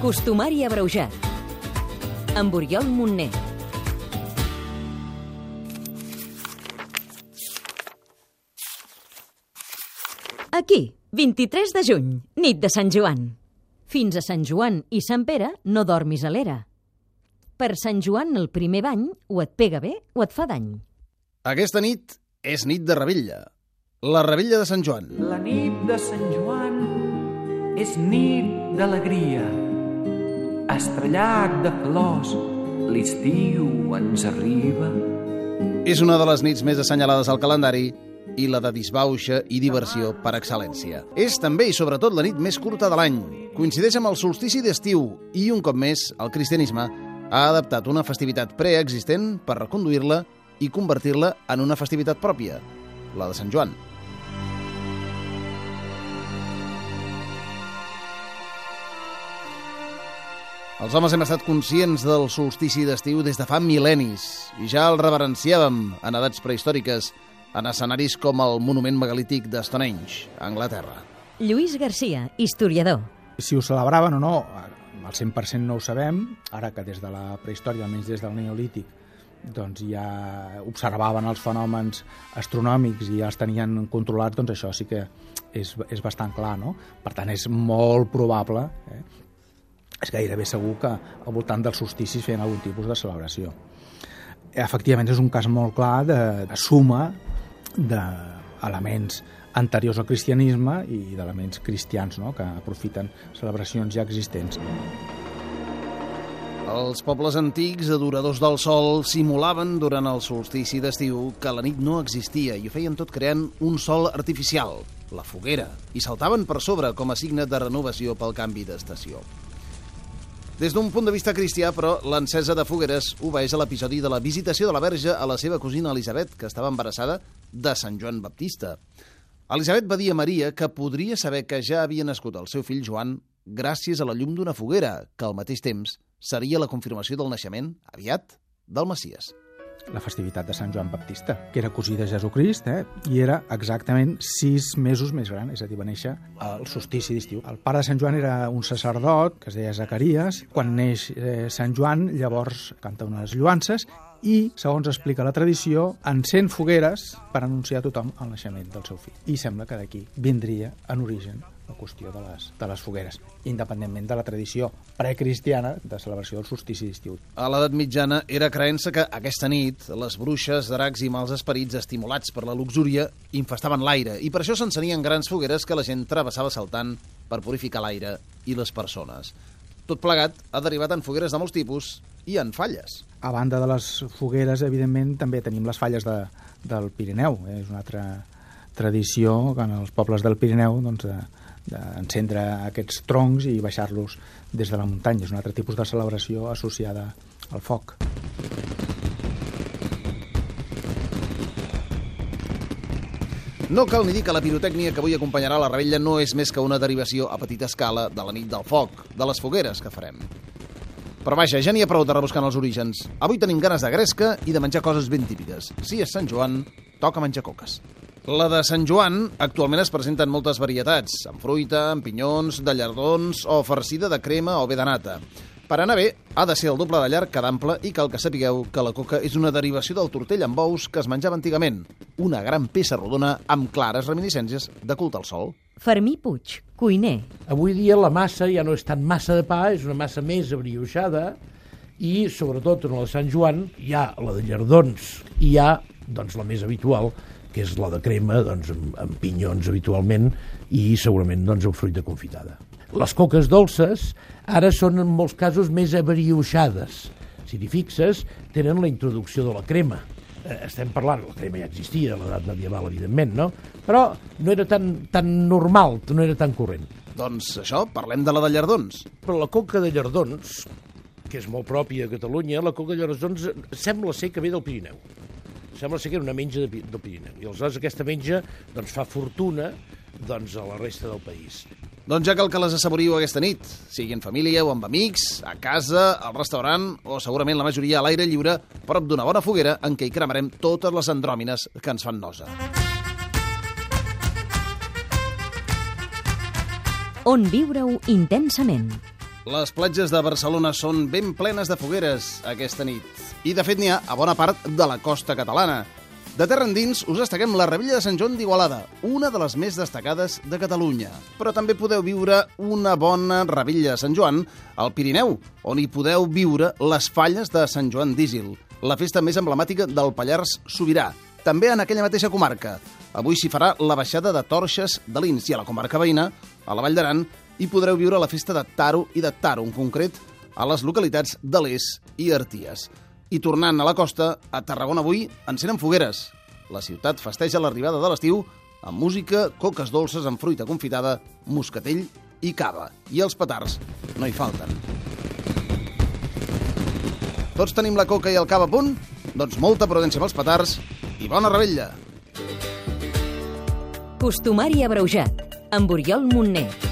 Costumari abreujat. Amb Oriol Montner. Aquí, 23 de juny, nit de Sant Joan. Fins a Sant Joan i Sant Pere no dormis a l'era. Per Sant Joan el primer bany o et pega bé o et fa dany. Aquesta nit és nit de rebella. La rebella de Sant Joan. La nit de Sant Joan és nit d'alegria. Estrellat de flors, l'estiu ens arriba. És una de les nits més assenyalades al calendari i la de disbauxa i diversió per excel·lència. És també i sobretot la nit més curta de l'any. Coincideix amb el solstici d'estiu i, un cop més, el cristianisme ha adaptat una festivitat preexistent per reconduir-la i convertir-la en una festivitat pròpia, la de Sant Joan. Els homes hem estat conscients del solstici d'estiu des de fa mil·lennis i ja el reverenciàvem en edats prehistòriques en escenaris com el monument megalític de Stonehenge, a Anglaterra. Lluís Garcia, historiador. Si ho celebraven o no, al 100% no ho sabem, ara que des de la prehistòria, almenys des del Neolític, doncs ja observaven els fenòmens astronòmics i ja els tenien controlats, doncs això sí que és, és bastant clar, no? Per tant, és molt probable? És gairebé segur que al voltant dels solsticis feien algun tipus de celebració. Efectivament, és un cas molt clar de, de suma d'elements anteriors al cristianisme i d'elements cristians no? que aprofiten celebracions ja existents. Els pobles antics, adoradors del sol, simulaven durant el solstici d'estiu que la nit no existia i ho feien tot creant un sol artificial, la foguera, i saltaven per sobre com a signe de renovació pel canvi d'estació. Des d'un punt de vista cristià, però, l'encesa de fogueres obeeix a l'episodi de la visitació de la verge a la seva cosina Elisabet, que estava embarassada de Sant Joan Baptista. Elisabet va dir a Maria que podria saber que ja havia nascut el seu fill Joan gràcies a la llum d'una foguera, que al mateix temps seria la confirmació del naixement, aviat, del Messies la festivitat de Sant Joan Baptista, que era cosí de Jesucrist, eh? i era exactament sis mesos més gran, és a dir, va néixer al solstici d'estiu. El pare de Sant Joan era un sacerdot, que es deia Zacarias. Quan neix eh, Sant Joan, llavors canta unes lluances i, segons explica la tradició, encén fogueres per anunciar a tothom el naixement del seu fill. I sembla que d'aquí vindria en origen la qüestió de les, de les fogueres, independentment de la tradició precristiana de celebració del solstici d'estiu. A l'edat mitjana era creença que aquesta nit les bruixes, dracs i mals esperits estimulats per la luxúria infestaven l'aire i per això s'encenien grans fogueres que la gent travessava saltant per purificar l'aire i les persones. Tot plegat ha derivat en fogueres de molts tipus i en falles. A banda de les fogueres, evidentment, també tenim les falles de, del Pirineu. Eh? És una altra tradició que en els pobles del Pirineu doncs, de, d'encendre aquests troncs i baixar-los des de la muntanya. És un altre tipus de celebració associada al foc. No cal ni dir que la pirotècnia que avui acompanyarà la rebella no és més que una derivació a petita escala de la nit del foc, de les fogueres que farem. Però vaja, ja n'hi ha prou de rebuscant els orígens. Avui tenim ganes de gresca i de menjar coses ben típiques. Si és Sant Joan, toca menjar coques. La de Sant Joan actualment es presenta en moltes varietats, amb fruita, amb pinyons, de llardons o farcida de crema o bé de nata. Per anar bé, ha de ser el doble de llarg que d'ample i cal que sapigueu que la coca és una derivació del tortell amb ous que es menjava antigament. Una gran peça rodona amb clares reminiscències de culte al sol. Fermí Puig, cuiner. Avui dia la massa ja no és tan massa de pa, és una massa més abrioixada i, sobretot, en la de Sant Joan hi ha la de llardons i hi ha, doncs, la més habitual, que és la de crema, doncs, amb, amb pinyons habitualment, i segurament doncs, amb fruita confitada. Les coques dolces ara són en molts casos més abriuixades. Si t'hi fixes, tenen la introducció de la crema. Eh, estem parlant, la crema ja existia a l'edat medieval, evidentment, no? Però no era tan, tan normal, no era tan corrent. Doncs això, parlem de la de llardons. Però la coca de llardons, que és molt pròpia a Catalunya, la coca de llardons sembla ser que ve del Pirineu sembla ser que era una menja de, del Pirineu. I aleshores aquesta menja doncs, fa fortuna doncs, a la resta del país. Doncs ja cal que les assaboriu aquesta nit, sigui en família o amb amics, a casa, al restaurant o segurament la majoria a l'aire lliure, prop d'una bona foguera en què hi cremarem totes les andròmines que ens fan nosa. On viure-ho intensament. Les platges de Barcelona són ben plenes de fogueres aquesta nit. I, de fet, n'hi ha a bona part de la costa catalana. De terra endins us destaquem la Revilla de Sant Joan d'Igualada, una de les més destacades de Catalunya. Però també podeu viure una bona Revilla de Sant Joan al Pirineu, on hi podeu viure les falles de Sant Joan d'Ísil, la festa més emblemàtica del Pallars Sobirà, també en aquella mateixa comarca. Avui s'hi farà la baixada de Torxes de l'Ins i a la comarca veïna, a la Vall d'Aran, i podreu viure la festa de Taro i de Taro, en concret a les localitats de l'Es i Arties. I tornant a la costa, a Tarragona avui encenen fogueres. La ciutat festeja l'arribada de l'estiu amb música, coques dolces amb fruita confitada, moscatell i cava. I els petards no hi falten. Tots tenim la coca i el cava a punt? Doncs molta prudència amb els petards i bona rebella! Costumari abreujat, amb Oriol Montner.